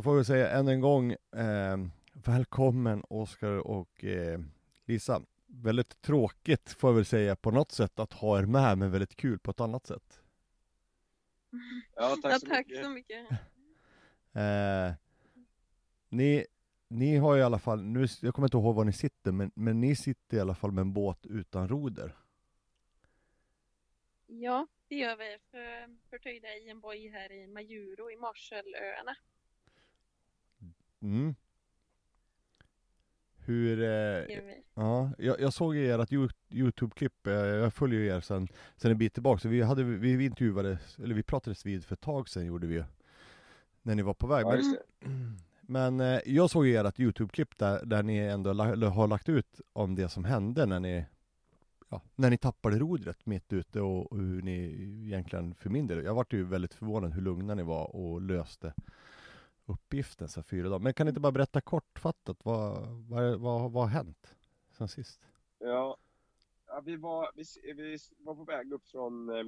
Då får vi säga än en gång eh, välkommen Oskar och eh, Lisa. Väldigt tråkigt får jag väl säga på något sätt att ha er med, men väldigt kul på ett annat sätt. Ja, tack Ja, så tack mycket. så mycket. Eh, ni, ni har i alla fall, nu, jag kommer inte ihåg var ni sitter, men, men ni sitter i alla fall med en båt utan roder. Ja, det gör vi för, förtöjda i en boj här i Majuro i Marshallöarna. Mm. Hur, eh, ja, jag, jag såg ert Yo- Youtube-klipp, eh, jag följer ju er sen, sen en bit tillbaka, så vi, hade, vi, vi intervjuade, eller vi pratades vid för ett tag sedan gjorde vi ju, när ni var på väg. Ja, Men, men eh, jag såg ert Youtube-klipp där, där ni ändå la, har lagt ut om det som hände när ni Ja, när ni tappade rodret mitt ute och, och hur ni egentligen för min del, jag vart ju väldigt förvånad hur lugna ni var och löste uppgiften så fyra dagar. Men kan ni inte bara berätta kortfattat vad, vad, vad, vad har hänt sen sist? Ja, ja vi, var, vi, vi var på väg upp från eh,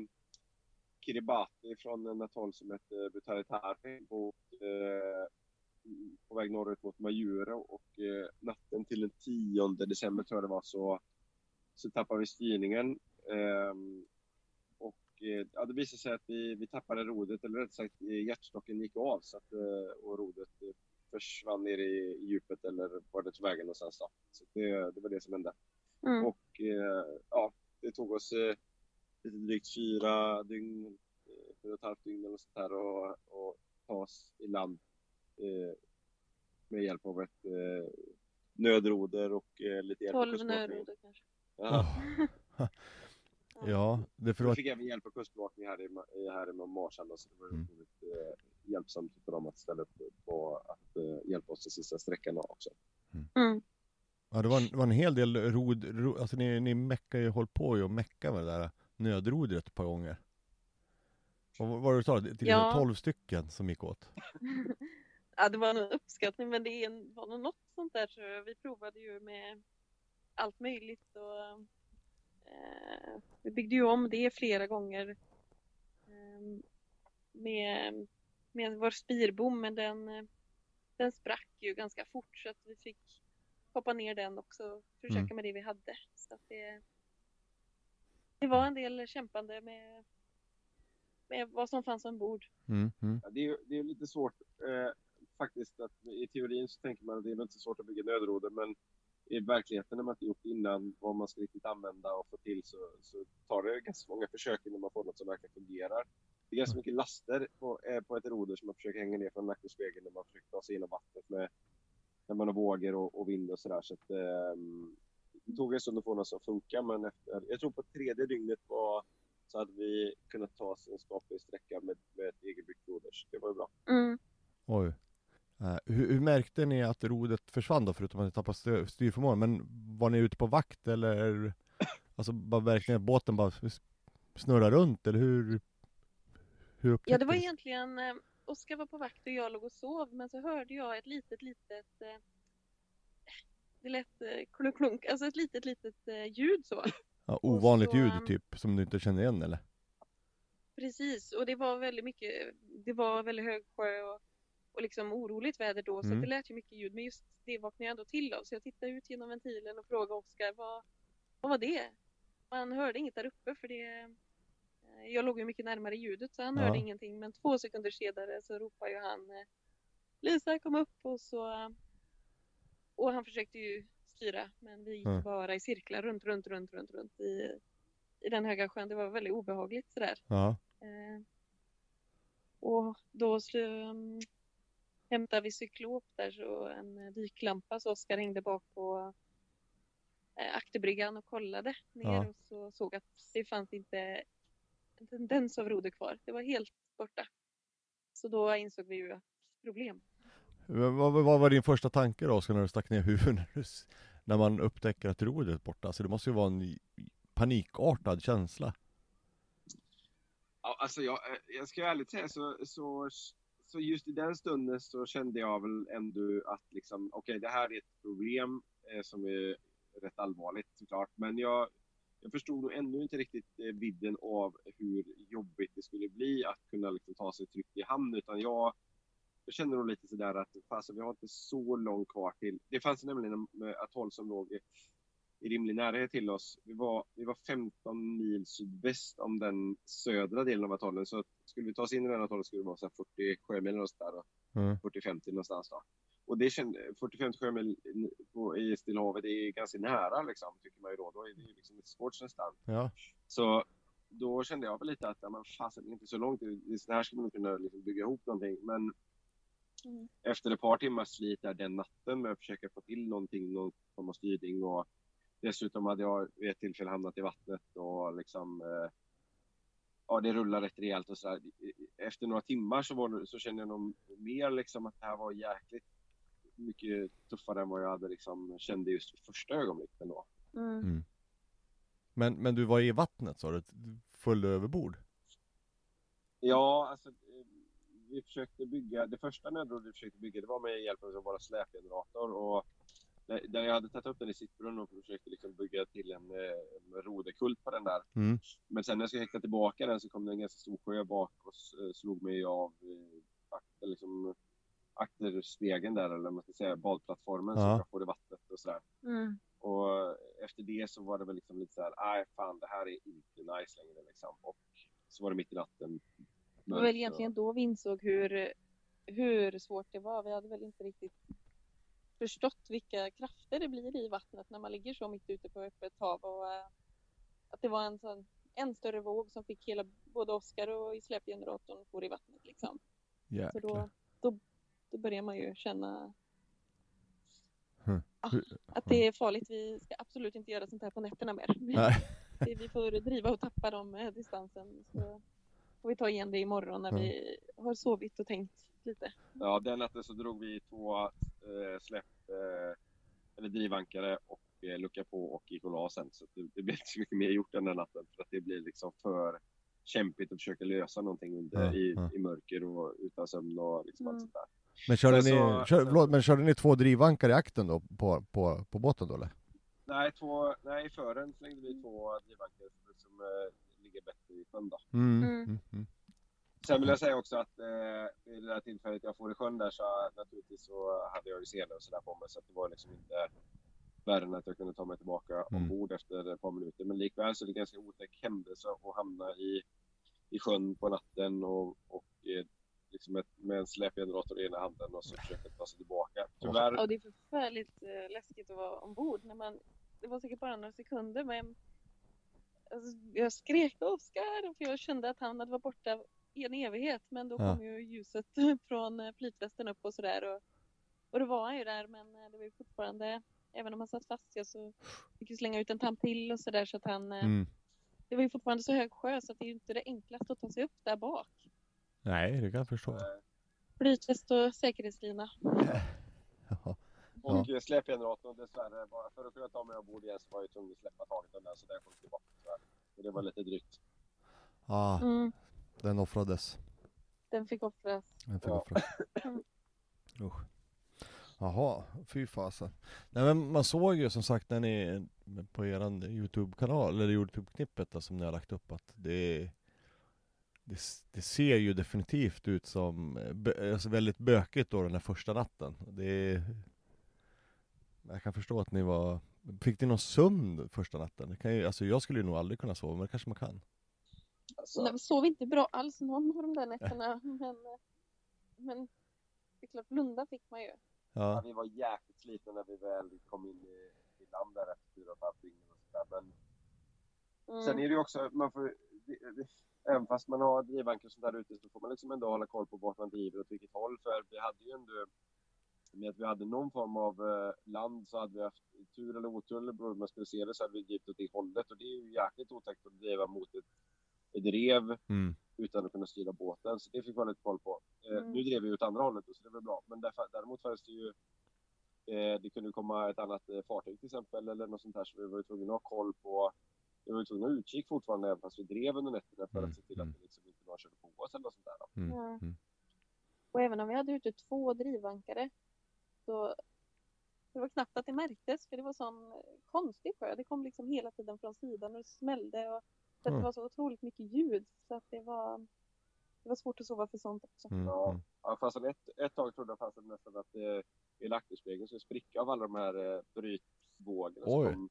Kiribati, från en atoll som heter Butaritari, mot, eh, på väg norrut mot Majuro och eh, natten till den 10 december tror jag det var så, så tappade vi styrningen. eh, ja, det visade sig att vi, vi tappade rodret, eller rätt sagt eh, hjärtstocken gick av så att, eh, och rodret eh, försvann ner i, i djupet eller var det tog vägen någonstans då. Så det, det var det som hände. Mm. Och eh, ja, det tog oss eh, lite drygt fyra dygn, eh, fyra och ett halvt dygn eller sånt där och, och ta oss i land eh, med hjälp av ett eh, nödroder och eh, lite hjälp av 12 kustbevakningen. nödroder kanske. Ja. Ja, det för Vi att, fick även hjälp av kustbevakningen här i, här i Marshall då, så det var Mm. otroligt eh, hjälpsamt för dem att ställa upp på att eh, hjälpa oss till sista sträckan också. Mm. ja, det var en, det var en hel del rod, ro, alltså ni, ni meckar ju, håll på ju och mecka med det där nödrodret ett par gånger. Och vad var det du sa? Till Ja. 12 stycken som gick åt? Ja, det var nog uppskattning, men det är en- var nog något sånt där. Så vi provade ju med allt möjligt och eh, vi byggde ju om det flera gånger eh, med, med vår spirbom, men den, den sprack ju ganska fort så att vi fick hoppa ner den också och försöka Mm. med det vi hade. Så att det, det var en del kämpande med, med vad som fanns ombord. Mm, mm. Ja, det, är, ju- det är lite svårt eh, faktiskt att i teorin så tänker man att det är inte så svårt att bygga nödroder men i verkligheten när man inte gjort innan vad man ska riktigt använda och få till så, så tar det ganska många försök innan man får något som verkligen fungerar. Det är ganska mycket laster på, eh, på ett roder som man försöker hänga ner från nackelspegeln när man försöker ta sig genom vattnet med när man har vågor och, och vind och sådär. Så att, ehm, det tog en stund att få något som funkar men efter, jag tror på tredje dygnet var, så hade vi kunnat ta oss en skaplig sträcka med, med ett egenbyggt roder. Så det var ju bra. Mm. Oj. Eh, hur, hur märkte ni att rodret försvann då, förutom att ni tappade styr, styrförmågan? Men var ni ute på vakt eller? Alltså bara verkligen att båten bara snurrar runt eller hur? Hur Ja, det var egentligen eh, Oskar var på vakt och jag låg och sov, men så hörde jag ett litet, litet eh, det lät eh, klunk, klunk, alltså ett litet, litet eh, ljud så. Ja, ovanligt så, ljud um, typ, som du inte känner igen eller? Precis, och det var väldigt mycket, det var väldigt hög sjö och, och liksom oroligt väder då, så Mm. att det lät ju mycket ljud, men just det vaknade jag ändå till av, så jag tittade ut genom ventilen och frågade Oskar, vad, vad var det? Man hörde inget där uppe för det, eh, jag låg ju mycket närmare ljudet så han Ja. hörde ingenting, men två sekunder senare så ropade ju han eh, Lisa kom upp och så och han försökte ju styra men vi gick Ja. bara i cirklar runt, runt, runt, runt, runt i, i den höga sjön. Det var väldigt obehagligt sådär. Ja. Eh, och då um, hämtade vi cyklop där så en eh, dyklampa så Oskar hängde bak på eh, akterbryggan och kollade ner Ja. och så såg att det fanns inte en tendens av roder kvar. Det var helt borta. Så då insåg vi ju att problem. Vad, vad, vad var din första tanke då Oskar när du stack ner huvudet när, man upptäcker att rodret är borta? Alltså det måste ju vara en panikartad känsla. Ja, alltså jag, eh, jag ska ärligt säga så, så, så just i den stunden så kände jag väl ändå att liksom, okej det här är ett problem eh, som är rätt allvarligt såklart. Men jag, jag förstod nog ännu inte riktigt eh, vidden av hur jobbigt det skulle bli att kunna liksom, ta sig tryggt i hamn. Utan jag, jag kände nog lite sådär att fasen, vi har inte så långt kvar till. Det fanns nämligen en eh, atoll som låg i, i rimlig närhet till oss. Vi var, vi var 15 mil sydväst om den södra delen av atollen. Så att skulle vi ta oss in i den atollen skulle det vara så här 40 sjömil någonstans där. Mm. 40-50 någonstans då. Och det kände, 40-50 sjömil på- i Stilla havet är ganska nära liksom, tycker man ju då. Då är det ju liksom ett sports nästan. Ja. Så då kände jag väl lite att, men fasen, det är inte så långt. Det- Så här ska man kunna liksom bygga ihop någonting. Men Mm. efter ett par timmars slit där den natten med att försöka få till någonting, någon form av styrning och dessutom hade jag vid ett tillfälle hamnat i vattnet och liksom eh, ja, det rullade rätt rejält och sådär. Efter några timmar så, var så kände jag nog mer liksom att det här var jäkligt mycket tuffare än vad jag hade liksom kände just första ögonblicket ändå. Mm. Men, men du var i vattnet sa du? Du Föll överbord? Ja, alltså eh, vi försökte bygga, det första nödrådet vi försökte bygga det var med hjälp av våra släpgenerator och där där jag hade tagit upp den i sittbrunnen och försökte liksom bygga till en, eh, en roderkult på den där. Mm. Men sen när jag skulle häkta tillbaka den så kom det en ganska stor sjö bak och eh, slog mig av eh, akter, liksom, akterspegeln där, eller vad man ska säga, badplattformen Ja. som jag får i vattnet och sådär. Mm. Och efter det så var det väl liksom lite så här, nej fan det här är inte nice längre liksom. Och så var det mitt i natten. Det var väl egentligen då vi insåg hur, hur svårt det var. Vi hade väl inte riktigt förstått vilka krafter det blir i vattnet när man ligger så mitt ute på öppet hav och eh, att det var en sån en större våg som fick hela både Oskar och i släpgeneratorn for i vattnet liksom. Så Jäklar. då, då, då börjar man ju känna ah, att det är farligt. Vi ska absolut inte göra sånt här på nätterna mer. Vi får driva och tappa dem eh, distansen. Så får vi ta igen det imorgon när Mm. vi har sovit och tänkt lite. Ja, den natten så drog vi två släpp, eh, eller drivankare och eh, lucka på och gick och la sen. Så det, det blev inte så mycket mer gjort den där natten för att det blir liksom för kämpigt att försöka lösa någonting under, Ja, i, ja. i mörker och utan sömn och liksom Mm. allt sånt där. Men körde Sen ni, så- kör, förlåt, men körde ni två drivankar i akten då på, på, på båten då eller? Nej, två, nej, i fören slängde vi två drivankare som liksom, eh, ligger bättre i sjön då. Mm. Mm. Sen vill jag säga också att eh, vid det där tillfället jag får i sjön där så naturligtvis så hade jag ju senare och sådär på mig så att det var liksom inte värre än att jag kunde ta mig tillbaka Mm. ombord efter ett par minuter. Men likväl så är det ganska otäck händelse att hamna i, i sjön på natten och, och eh, liksom ett, med en släpgenerator i ena handen och så försöka ta sig tillbaka. Tyvärr, Ja, det är förfärligt eh, läskigt att vara ombord. När man, det var säkert bara några sekunder men alltså, jag skrek Oskar för jag kände att han hade varit borta en evighet. Men då Ja. kom ju ljuset från eh, flytvästen upp och sådär. Och, och då var han ju där men eh, det var ju fortfarande, även om han satt fast ja, så fick vi slänga ut en tam till och sådär så att han, eh, Mm. det var ju fortfarande så hög sjö så att det är ju inte det enklaste att ta sig upp där bak. Nej, det kan jag förstå. Flytväst och säkerhetslina. Jaha. och ja. släpgeneratorn dessvärre, bara för att kunna ta mig ombord igen så var jag ju tvungen att släppa taget den där så där kom tillbaka tyvärr. Och det var lite drygt. Ah, Mm, den offrades. den fick offras. Den fick Ja. offras. Usch. Jaha, fy fasen. Nej men man såg ju som sagt när ni på eran Youtube-kanal, eller Youtube-knippet då, som ni har lagt upp att det det, det ser ju definitivt ut som eh, alltså väldigt bökigt då den här första natten. Det Jag kan förstå att ni var Fick ni någon sömn första natten? Det kan ju, alltså jag skulle ju nog aldrig kunna sova, men det kanske man kan. Alltså, Nej, vi sov inte bra alls någon av de där nätterna. Men, men det är klart, blunda fick man ju. Ja, Ja, vi var jäkligt slitna när vi väl kom in i, i land där efter fyra och ett halvt dygn och sådär. Men Mm. sen är det ju också, man får, det, det, även fast man har drivankar och sånt där ute så får man liksom ändå hålla koll på vart man driver och åt vilket håll. För vi hade ju ändå, med att vi hade någon form av eh, land så hade vi haft tur eller otur, eller beroende på hur man skulle se det, så hade vi drivit åt det hållet. Och det är ju jäkligt otäckt att driva mot ett, ett rev mm. utan att kunna styra båten. Så det fick man lite koll på. Eh, Mm. Nu drev vi åt andra hållet så det var bra. Men därför, däremot fanns det ju eh, det kunde komma ett annat eh, fartyg till exempel eller något sånt här så vi var ju tvungna att ha koll på vi var ju tvungna att utkik fortfarande även fast vi drev under nätterna för Mm, att se till att mm. det liksom inte någon körde på oss eller något sånt där. Mm. Ja. Mm. Och även om vi hade ute två drivankare så det var knappt att det märktes för det var sån konstig sjö. Det kom liksom hela tiden från sidan och det smällde och att Mm. det var så otroligt mycket ljud så att det var det var svårt att sova för sånt också. Mm. Ja. mm. Ja, fast ett, ett tag trodde jag fast att nästan att eh, hela akterspegeln skulle spricka av alla de här eh, brytvågorna Oj. som kom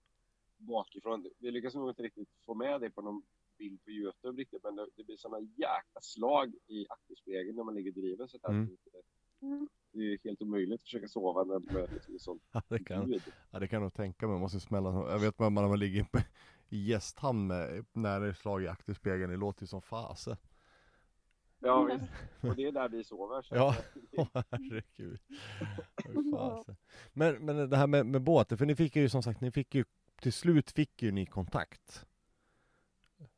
bakifrån. Vi lyckas nog inte riktigt få med det på någon bild på Youtube riktigt, men det, det blir sådana jäkla slag i akterspegeln när man ligger och driver. Så att Mm. det, Mm. det är helt omöjligt att försöka sova när med liksom, ett sånt Ja, det kan, ljud. ja, det kan jag nog tänka mig. Man måste smälla. Jag vet man, när man ligger på- i gästhamn med nära i slag i akterspegeln. Det låter ju som fase. Ja, visst. Och det är där vi sover. Så Ja. herregud. Fasen. Men, men det här med, med båten, för ni fick ju som sagt, ni fick ju till slut fick ju ni kontakt.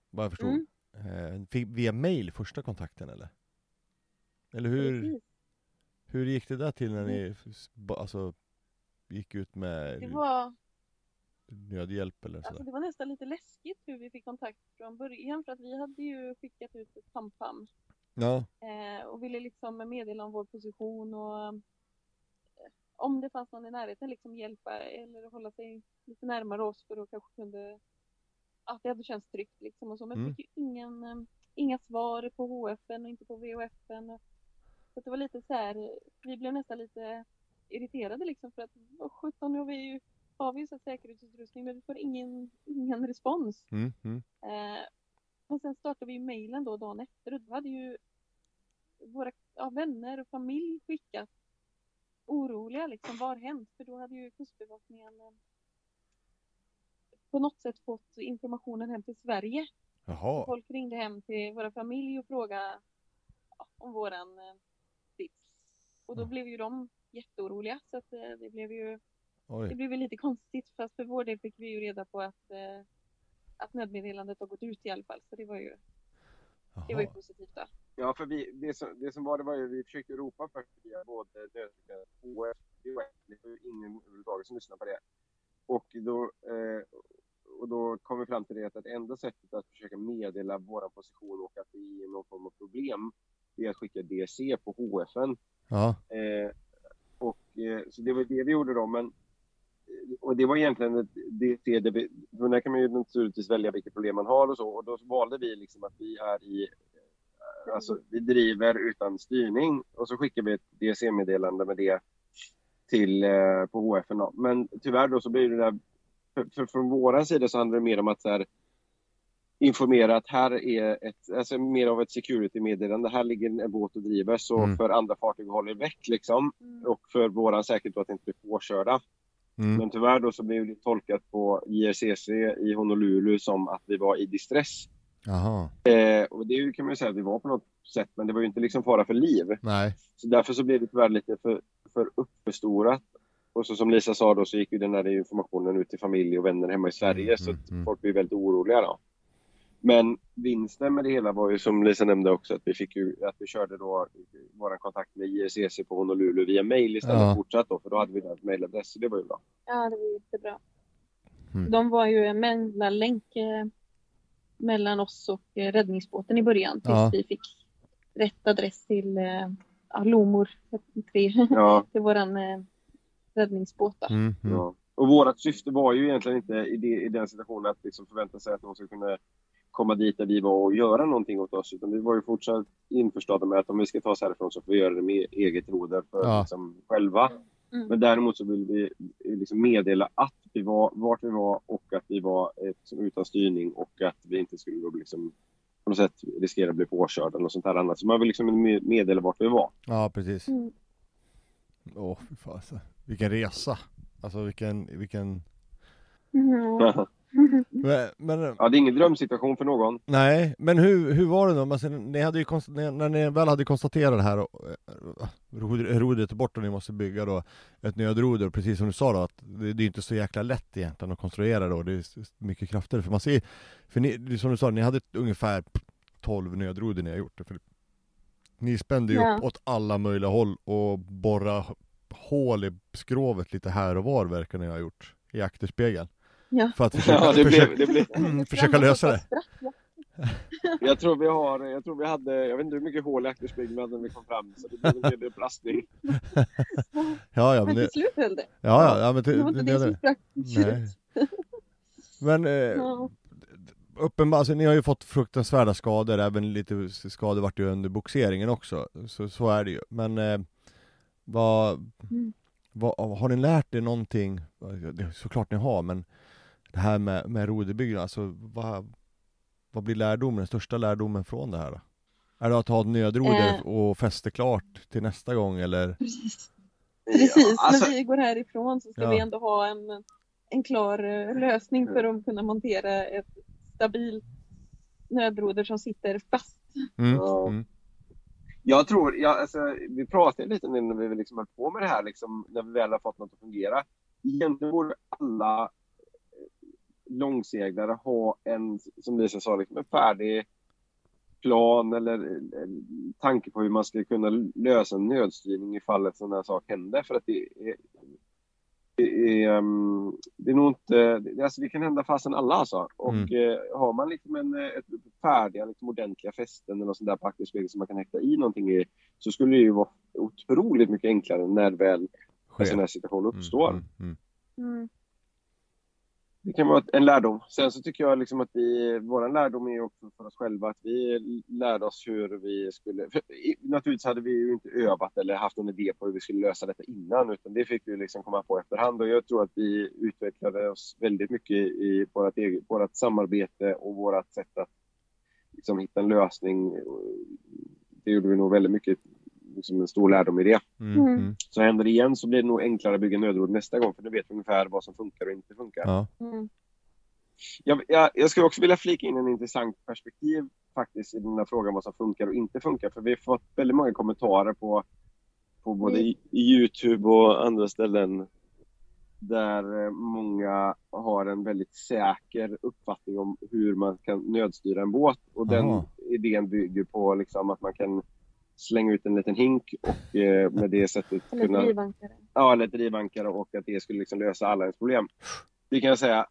Vad jag förstod. Mm. Eh, fick, via mail första kontakten eller? Eller hur, hur gick det där till när ni ba- alltså, gick ut med Det var, nödhjälp eller alltså sådär? det var nästan lite läskigt hur vi fick kontakt från början för att vi hade ju skickat ut ett pam-pam Ja, eh, och ville liksom meddela om vår position och eh, om det fanns någon i närheten liksom hjälpa eller hålla sig lite närmare oss för att kanske kunde att det hade känts tryggt liksom och så men Mm. fick ju ingen, eh, inga svar på HFN och inte på VHFN. Så det var lite så här, vi blev nästan lite irriterade liksom för att vad sjutton, nu har vi ju har vi ju så säkerhetsutrustning men vi får ingen, ingen respons. mm, mm. Eh, men sen startade vi mejlen då dagen efter och då hade ju våra ja, vänner och familj skickat oroliga liksom, vad har hänt? För då hade ju Kustbevakningen eh, på något sätt fått informationen hem till Sverige. Jaha, Folk ringde hem till våra familj och frågade ja, om våran eh, sits. Och då Mm. blev ju de jätteoroliga så att eh, det blev ju det oj. blev ju lite konstigt fast för vår del fick vi ju reda på att, eh, att nödmeddelandet har gått ut i alla fall. Så det var ju, det var ju positivt då. Ja, för vi, det, som, det som var, det var ju, vi försökte ropa först via både nödutgången och HF. Det var det ju ingen överhuvudtaget som lyssnade på det. Och då, eh, och då kom vi fram till det att det enda sättet att försöka meddela vår position och att det är någon form av problem, det är att skicka DC på HFN. Ja, Eh, och, eh, så det var det vi gjorde då. Men, och det var egentligen ett där vi, för där kan man ju naturligtvis välja vilket problem man har och så. Och då valde vi liksom att vi är i, eh, alltså vi driver utan styrning och så skickar vi ett DC-meddelande med det till eh, på HFN. Då. Men tyvärr då så blir det där, för, för från våran sida så handlar det mer om att så här, informera att här är ett, alltså mer av ett security-meddelande. Här ligger en båt och driver så Mm. för andra fartyg håller väck liksom. Mm. Och för våran säkerhet då att inte bli påkörda. Mm. Men tyvärr då så blev det tolkat på JRCC i Honolulu som att vi var i distress. Jaha, Eh, och det kan man ju säga att vi var på något sätt, men det var ju inte liksom fara för liv. nej. Så därför så blev det tyvärr lite för, för uppförstorat. Och så som Lisa sa då så gick ju den här informationen ut till familj och vänner hemma i Sverige Mm, så mm, mm. folk blev väldigt oroliga då. Men vinsten med det hela var ju som Lisa nämnde också att vi fick ju, att vi körde då vår kontakt med JRCC på Honolulu via mail istället Ja. fortsatt då för då hade vi deras mailadress så det var ju bra. Ja, det var jättebra. Mm. De var ju en mellanlänk eh, mellan oss och eh, räddningsbåten i början tills Ja. vi fick rätt adress till eh, ja, Lomor 3, Ja, till våran eh, räddningsbåt. Mm, mm. ja. Och vårt syfte var ju egentligen inte i, det, i den situationen att liksom förvänta sig att någon ska kunna komma dit där vi var och göra någonting åt oss. Utan vi var ju fortsatt införstådda med att om vi ska ta oss härifrån så får vi göra det med eget roder för Ja. liksom, själva. Mm. Men däremot så vill vi liksom meddela att vi var, vart vi var och att vi var eh, liksom, utan styrning och att vi inte skulle då liksom, på något sätt riskera att bli påkörda eller något sånt här annat. Så man vill liksom med- meddela vart vi var. Ja, precis. Mm. Åh, fy fasen. Vilken resa. Alltså vilken, vilken... Mm. Men, men, Ja, det är ingen drömsituation för någon. nej, men hur, hur var det då? Alltså, ni hade ju konst, när, ni väl hade konstaterat det här och eh, rod- rodret är borta och ni måste bygga då ett nödroder, precis som du sa då, att det, det är inte så jäkla lätt egentligen att konstruera då, det är mycket krafter. För man ser, för ni, som du sa, ni hade ungefär 12 nödroder ni har gjort. För ni spände ju Ja. upp åt alla möjliga håll och borra hål i skrovet lite här och var verkar ni ha gjort i akterspegeln. Ja. För att försöka, Ja, det försöka, blev, det blev, mm, försöka lösa det. jag tror vi har, jag tror vi hade, jag vet inte hur mycket hål i akterspegeln när vi kom fram, så det blev en hel del plastning. Ja, ja, men till slut höll det. ja, ja, ja men Det var inte det, det som sprack till Nej. Men eh, Ja. uppenbart, alltså, ni har ju fått fruktansvärda skador, även lite skador vart ju under boxeringen också, så, så är det ju. Men eh, vad, Mm. vad, har ni lärt er någonting? Såklart ni har, men det här med, med roderbyggen, alltså vad, vad blir lärdomen, den största lärdomen från det här då? Är det att ha ett nödroder Eh. och fäste klart till nästa gång eller? Precis. Precis, Ja, alltså, när vi går härifrån så ska Ja. vi ändå ha en, en klar eh, lösning för att kunna montera ett stabilt nödroder som sitter fast. Mm, mm, Jag tror, ja, alltså, vi pratade lite nu när vi liksom höll på med det här, liksom, när vi väl har fått något att fungera. Egentligen borde alla långseglare ha en, som Lisa sa, liksom en färdig plan eller eh, tanke på hur man ska kunna lösa en nödstyrning ifall ett sån här sak händer. För att det är, det är, ehm, det är nog inte, det, alltså det kan hända fasen alla alltså. Och Mm. eh, har man liksom en, eh, ett färdiga, liksom ordentliga fästen eller något sånt där på akterspegel som man kan häkta i någonting i, så skulle det ju vara otroligt mycket enklare när väl en sån här situation uppstår. Mm, mm, Mm. Det kan vara en lärdom. Sen så tycker jag liksom att vi, vår lärdom är också för oss själva att vi lärde oss hur vi skulle, naturligtvis hade vi ju inte övat eller haft någon idé på hur vi skulle lösa detta innan utan det fick vi liksom komma på efterhand och jag tror att vi utvecklade oss väldigt mycket i vårt, eget, vårt samarbete och vårt sätt att liksom hitta en lösning. Det gjorde vi nog väldigt mycket, liksom en stor lärdom i det. mm, Mm. mm. Så händer det igen så blir det nog enklare att bygga nödrod nästa gång för nu vet vi ungefär vad som funkar och inte funkar. Ja. Mm. Jag, jag, jag skulle också vilja flika in en intressant perspektiv faktiskt i den här frågan vad som funkar och inte funkar. För vi har fått väldigt många kommentarer på, på både i, i Youtube och andra ställen där eh, många har en väldigt säker uppfattning om hur man kan nödstyra en båt. Och den Aha. idén bygger på liksom att man kan slänga ut en liten hink och eh, med det sättet Eller kunna drivankare. Ja, eller drivankare och att det skulle liksom lösa alla ens problem. Det kan jag säga,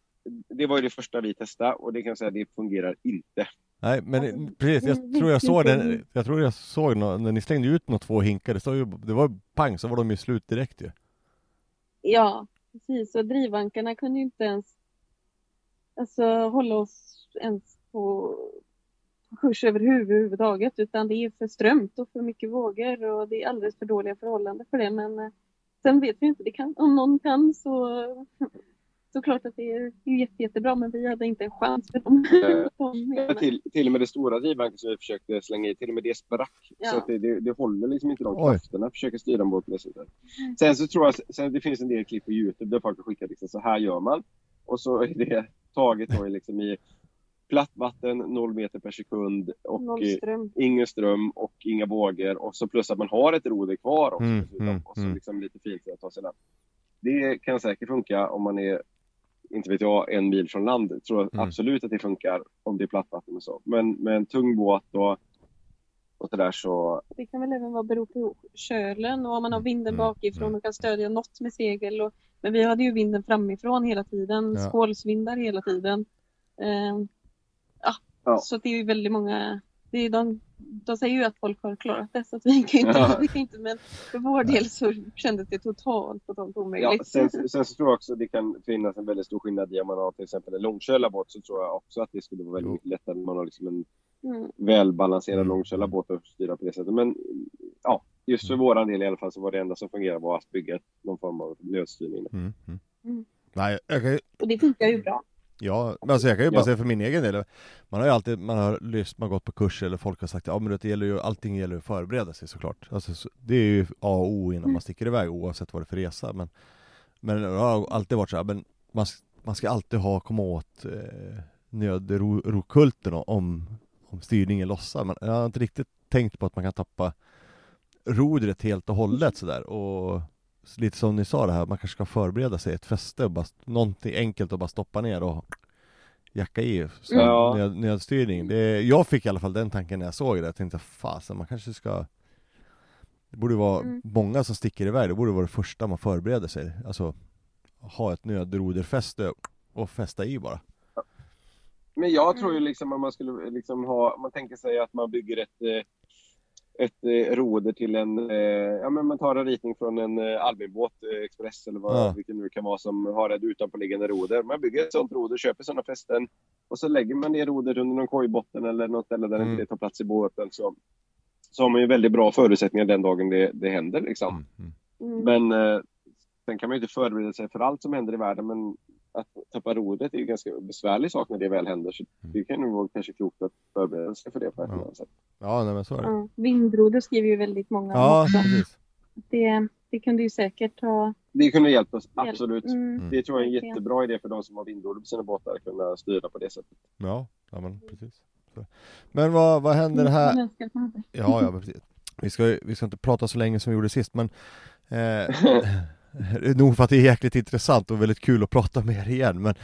det var ju det första vi testade och det kan jag säga, det fungerar inte. Nej men precis, jag tror jag såg den, jag tror jag såg nå- när ni slängde ut några två hinkar, det, stod ju, det var pang så var de ju slut direkt ju. Ja, precis. Och drivankarna kunde ju inte ens alltså, hålla oss ens på kurs överhuvudtaget utan det är för strömt och för mycket vågor och det är alldeles för dåliga förhållanden för det. Men eh, sen vet vi inte, det kan, om någon kan så så klart att det är jätte, jättebra men vi hade inte en chans för dem. Eh, Ja, till, till och med det stora drivbanken som vi försökte slänga i, till och med det sprack. Ja. Så att det, det, det håller liksom inte de krafterna att försöka styra en båt det sättet. Sen så tror jag, sen det finns en del klipp på Youtube där folk har skickat liksom, så här gör man. Och så är det taget då liksom i platt vatten, 0 meter per sekund och eh, ingen ström och inga vågor och så plus att man har ett roder kvar också. Mm, mm, och så mm. liksom lite fint att ta sig land. Det kan säkert funka om man är, inte vet jag, en mil från land. Jag tror Mm. absolut att det funkar om det är plattvatten och så. Men med en tung båt och, och sådär så, Det kan väl även vara bero på kölen och om man har vinden Mm, bakifrån mm. och kan stödja något med segel. Och, men vi hade ju vinden framifrån hela tiden, Ja. skålsvindar hela tiden. Ehm, ja, Ja. Så det är ju väldigt många, det är de, de säger ju att folk har klarat det så att vi kan inte, Ja. vi kan inte men för vår del så kändes det totalt, totalt ja, omöjligt. sen, sen så tror jag också det kan finnas en väldigt stor skillnad i om man har till exempel en långkölarbåt så tror jag också att det skulle vara väldigt mycket lättare om man har liksom en Mm. välbalanserad Mm. långkölarbåt att styra på det sättet. Men ja, just för Mm. våran del i alla fall så var det enda som fungerade var att bygga någon form av nödstyrning. Mm, mm. Mm. Nej, ju, Och det funkar ju bra. Ja, men alltså jag kan ju bara Ja. säga för min egen del, man har ju alltid, man har lyssnat, man har gått på kurser eller folk har sagt ja men det gäller ju, allting gäller att förbereda sig såklart. Alltså, så, det är ju A och O innan man sticker iväg oavsett vad det är för resa. Men, men det har alltid varit så här, men man, man ska alltid ha, komma åt eh, nödrokulten om, om styrningen lossar. Men jag har inte riktigt tänkt på att man kan tappa rodret helt och hållet sådär. Och lite som ni sa det här, man kanske ska förbereda sig ett fäste och bara, någonting enkelt att bara stoppa ner och jacka i så Ja. nöd, nödstyrning. Det, jag fick i alla fall den tanken när jag såg det, jag tänkte fasen man kanske ska Det borde vara Mm. många som sticker iväg, det borde vara det första man förbereder sig, alltså ha ett nödroderfäste och fästa i bara. Men jag tror ju Mm. liksom om man skulle liksom ha, man tänker sig att man bygger ett, eh, ett eh, roder till en, eh, ja men man tar en ritning från en eh, Albinbåt eh, Express eller vad, Ja. vilken nu kan vara som har ett utanpåliggande roder. Man bygger ett sånt roder, köper sådana fästen och så lägger man det rodet under någon kojbotten eller något ställe där Mm. inte det tar plats i båten så, så har man ju väldigt bra förutsättningar den dagen det, det händer liksom. Mm, mm. Mm. Men eh, sen kan man ju inte förbereda sig för allt som händer i världen men tappa rodret är ju ganska besvärlig sak när det väl händer så det kan ju vara kanske klokt att förbereda sig för det på ett Ja. eller annat sätt. Ja, nej men så är det. Ja, vindroder skriver ju väldigt många om Ja, också. precis. Det, det kunde ju säkert ha Det kunde hjälpt oss, absolut. Mm. Mm. Det tror jag är en jättebra idé för de som har vindroder på sina båtar att kunna styra på det sättet. Ja, ja men precis. Så. Men vad, vad händer här? Ja, ja, precis. Vi ska, vi ska inte prata så länge som vi gjorde sist, men eh, nog för att det är jäkligt intressant och väldigt kul att prata med er igen, men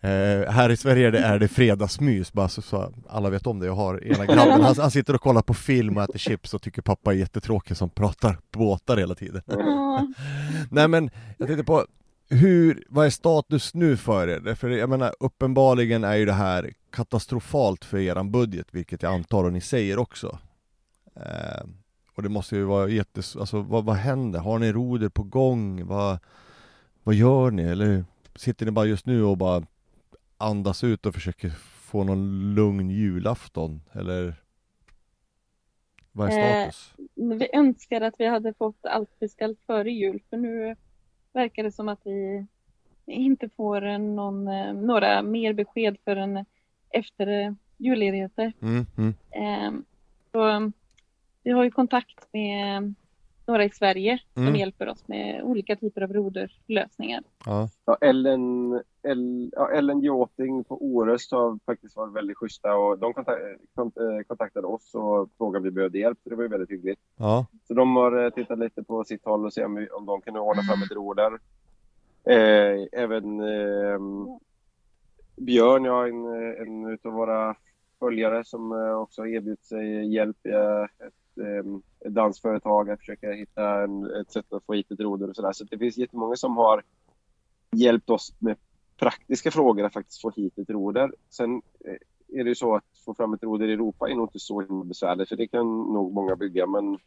eh, här i Sverige är det, är det fredagsmys, bara så, så alla vet om det. Jag har ena grabben, han, han sitter och kollar på film och äter chips och tycker pappa är jättetråkig som pratar båtar hela tiden. Nej men, jag tänkte på hur, vad är status nu för er? För jag menar, uppenbarligen är ju det här katastrofalt för eran budget, vilket jag antar och ni säger också. Eh, och det måste ju vara jättes... Alltså vad, vad händer? Har ni roder på gång? Vad, vad gör ni? Eller sitter ni bara just nu och bara andas ut och försöker få någon lugn julafton? Eller vad är Eh, status? vi önskar att vi hade fått allt beställt före jul för nu verkar det som att vi inte får någon, eh, några mer besked förrän efter eh, julledigheter. Mm, mm, Eh, Så eh, vi har ju kontakt med några i Sverige som Mm. hjälper oss med olika typer av roderlösningar. ja, Ja, Ellen, El, ja, Ellen Yachting på Orust har faktiskt varit väldigt schyssta och de kontak, kont- eh, kontaktade oss och frågade om vi behövde hjälp. Så det var ju väldigt hyggligt. ja, Så de har eh, tittat lite på sitt håll och se om, om de kunde ordna fram ett roder. Eh, även eh, Björn, ja, en, en utav våra följare som eh, också har erbjudit sig hjälp i eh, ett, eh, dansföretag att försöka hitta en, ett sätt att få hit ett roder och sådär. Så det finns jättemånga som har hjälpt oss med praktiska frågor att faktiskt få hit ett roder. Sen eh, är det ju så att få fram ett roder i Europa är nog inte så himla besvärligt för det kan nog många bygga men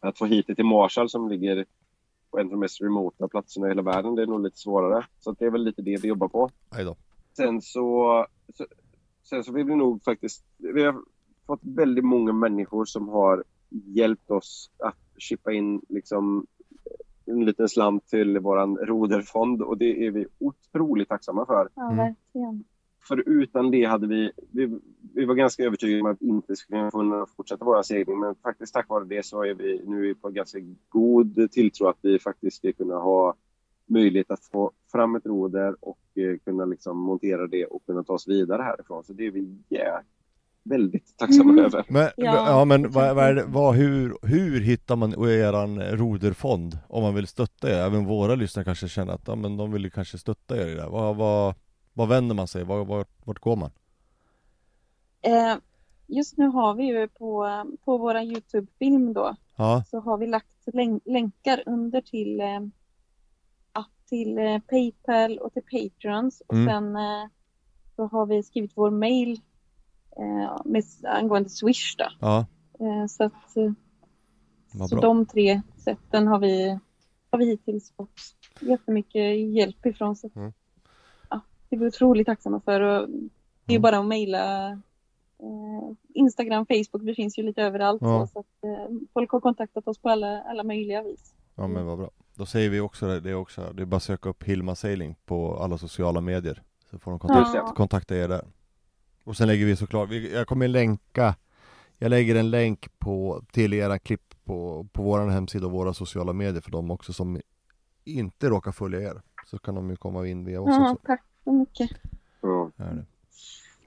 att få hit det till Marshall som ligger på en av de mest remota platserna i hela världen det är nog lite svårare. Så det är väl lite det vi jobbar på. Sen så, så, sen så vill vi nog faktiskt, vi har fått väldigt många människor som har hjälpt oss att chippa in liksom en liten slant till våran roderfond och det är vi otroligt tacksamma för. Ja, Mm. verkligen. För utan det hade vi, vi, vi var ganska övertygade om att vi inte skulle kunna fortsätta vår segling men faktiskt tack vare det så är vi nu på ganska god tilltro att vi faktiskt ska kunna ha möjlighet att få fram ett roder och eh, kunna liksom montera det och kunna ta oss vidare härifrån. Så det är vi yeah, väldigt tacksamma Mm. över. Men, ja, Ja, men vad, vad är det, bra. vad, hur, hur hittar man eran roderfond om man vill stötta er? Även våra lyssnare kanske känner att ja, men de vill ju kanske stötta er i det. Vad, vad, vad vänder man sig? Var, var, vart går man? Eh, Just nu har vi ju på, på våra Youtube-film då Ja, så har vi lagt län- länkar under till, eh, till eh, Paypal och till Patreons och Mm. sen eh, så har vi skrivit vår mail med, angående Swish då. ja, Eh, så att, eh, så bra. de tre sätten har vi, har vi hittills fått jättemycket hjälp ifrån. Så, Mm. ja, det är vi otroligt tacksamma för. Och det är Mm. bara att mejla eh, Instagram, Facebook, vi finns ju lite överallt. Ja. Så, att, eh, folk har kontaktat oss på alla, alla möjliga vis. Ja men vad bra. Då säger vi också det, det också. Det är bara att söka upp Hilma Sailing på alla sociala medier. Så får de kontakta, Ja. kontakta er där. Och sen lägger vi såklart, jag kommer länka Jag lägger en länk på, till era klipp på, på vår hemsida och våra sociala medier för de också som inte råkar följa er. Så kan de ju komma in via oss Ja, också. tack så mycket. Ja.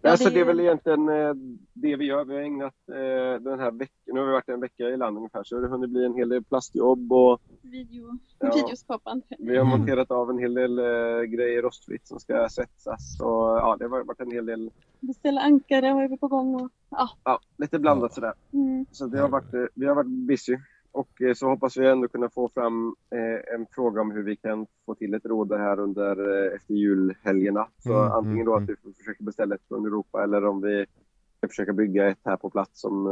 Ja, alltså, det- det är väl egentligen eh, det vi gör. Vi har ägnat eh, den här veckan, nu har vi varit en vecka i land ungefär, så det har hunnit bli en hel del plastjobb och Video, Ja. Videoskapande. vi har Mm. monterat av en hel del eh, grejer rostfritt som ska svetsas. Och, ja, det har varit en hel del, Beställa ankare har vi på gång. Och, ja, ja, lite blandat sådär. mm, Så det har varit, vi har varit busy. Och eh, så hoppas vi ändå kunna få fram eh, en fråga om hur vi kan få till ett roder här under eh, efter julhelgerna. Så Mm, antingen mm, då mm. att vi får försöka beställa ett från Europa eller om vi ska försöka bygga ett här på plats som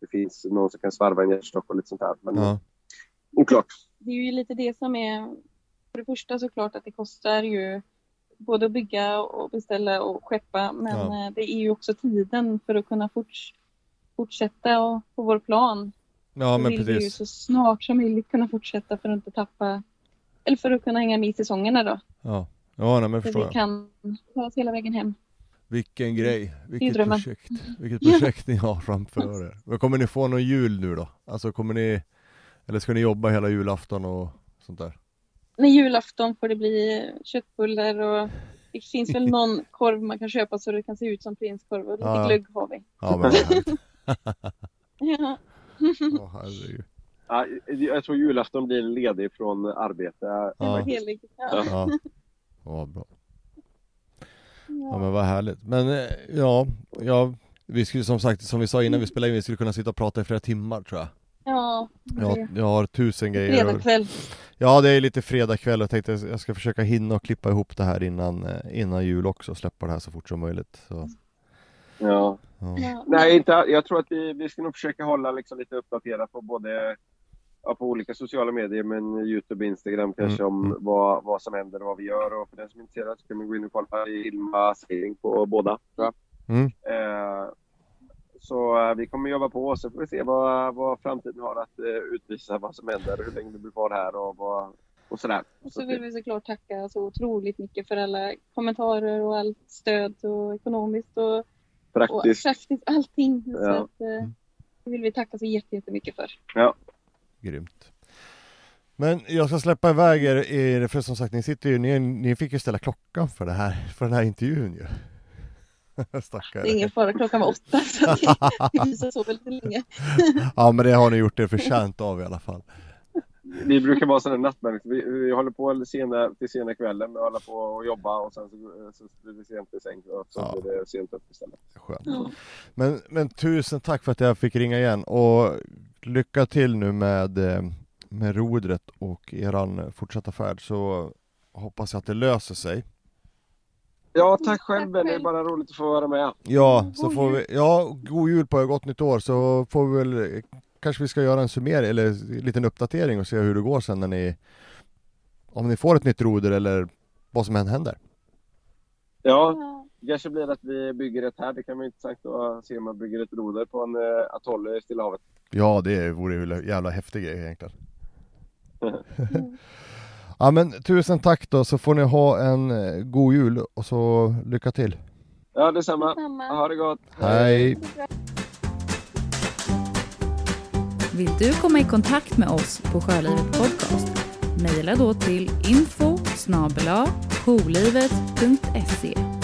det finns någon som kan svarva en hjärtstock och lite sånt här. Men Ja. oklart. Det är ju lite det som är, för det första såklart att det kostar ju både att bygga och beställa och skeppa, men Ja. det är ju också tiden för att kunna forts, fortsätta och, på vår plan. Ja men vill vi ju precis. så snart som möjligt kunna fortsätta för att inte tappa, eller för att kunna hänga med i säsongerna då. Ja, ja nej, men Så förstår vi jag. kan ta oss hela vägen hem. Vilken grej, vilket projekt. Vilket Ja. projekt ni har framför er. Men kommer ni få någon jul nu då? Alltså kommer ni, eller ska ni jobba hela julafton och sånt där? När julafton får det bli köttbullar och det finns väl någon korv man kan köpa så det kan se ut som prinskorv och lite Ja, glögg har vi. Ja men. Ja. Herregud. Ja, jag tror julafton blir ledig från arbete. Ja. Helig. Ja. Ja, bra. Ja Ja. men vad härligt. Men eh, ja, ja, vi skulle som sagt, som vi sa innan vi spelade in, vi skulle kunna sitta och prata i flera timmar tror jag. Ja, Jag, jag har tusen grejer. fredag kväll. Ja det är lite fredag kväll och jag tänkte jag ska försöka hinna och klippa ihop det här innan, eh, innan jul också och släppa det här så fort som möjligt. Så, Ja. ja. Nej, inte, jag tror att vi, vi ska nog försöka hålla liksom lite uppdaterat på både ja, på olika sociala medier, men Youtube, Instagram kanske Mm, om mm. vad, vad som händer och vad vi gör. Och för den som är intresserad så kan man gå in och kolla i Hilma Sailing på båda. Mm. Eh, så eh, vi kommer jobba på och så får vi se vad, vad framtiden har att eh, utvisa, vad som händer, hur länge vi blir kvar här och, vad, och sådär. Och så vill vi såklart tacka så otroligt mycket för alla kommentarer och allt stöd och ekonomiskt och, och Praktiskt. praktiskt allting. Så Ja. att, eh, det vill vi tacka så jätte- jättemycket för. Grymt. Men jag ska släppa iväg er, er för som sagt ni sitter ju, ni, ni fick ju ställa klockan för det här, för den här intervjun ju. Stackare. Det är ingen fara, klockan var åtta så att det, vi så lite länge. Ja men det har ni gjort er förtjänt av i alla fall. Vi brukar vara sådana nattmänniskor. Vi, vi håller på sena, till sena kvällen med att hålla på och jobba och sen så, så blir vi sent i säng och så Ja. blir det sent upp istället. Skönt. Ja. Men, men tusen tack för att jag fick ringa igen och lycka till nu med, eh, med rodret och eran fortsatta färd så hoppas jag att det löser sig. Ja, tack själv Tack Ben. Det är bara roligt att få vara med. Ja, så God får vi, ja, god jul på er, gott nytt år så får vi väl Kanske vi ska göra en summering eller en liten uppdatering och se hur det går sen när ni Om ni får ett nytt roder eller vad som än händer. Ja, det kanske blir att vi bygger ett här. Det kan vara intressant att se om man bygger ett roder på en eh, atoll i Stilla havet. Ja, det vore ju en jävla häftig grej egentligen. Mm. Ja men tusen tack då så får ni ha en eh, god jul och så lycka till. Ja, detsamma. Samma. Ha det gott. Hej! Vill du komma i kontakt med oss på Sjölivet Podcast? Mejla då till info snabel-a jourlivet.se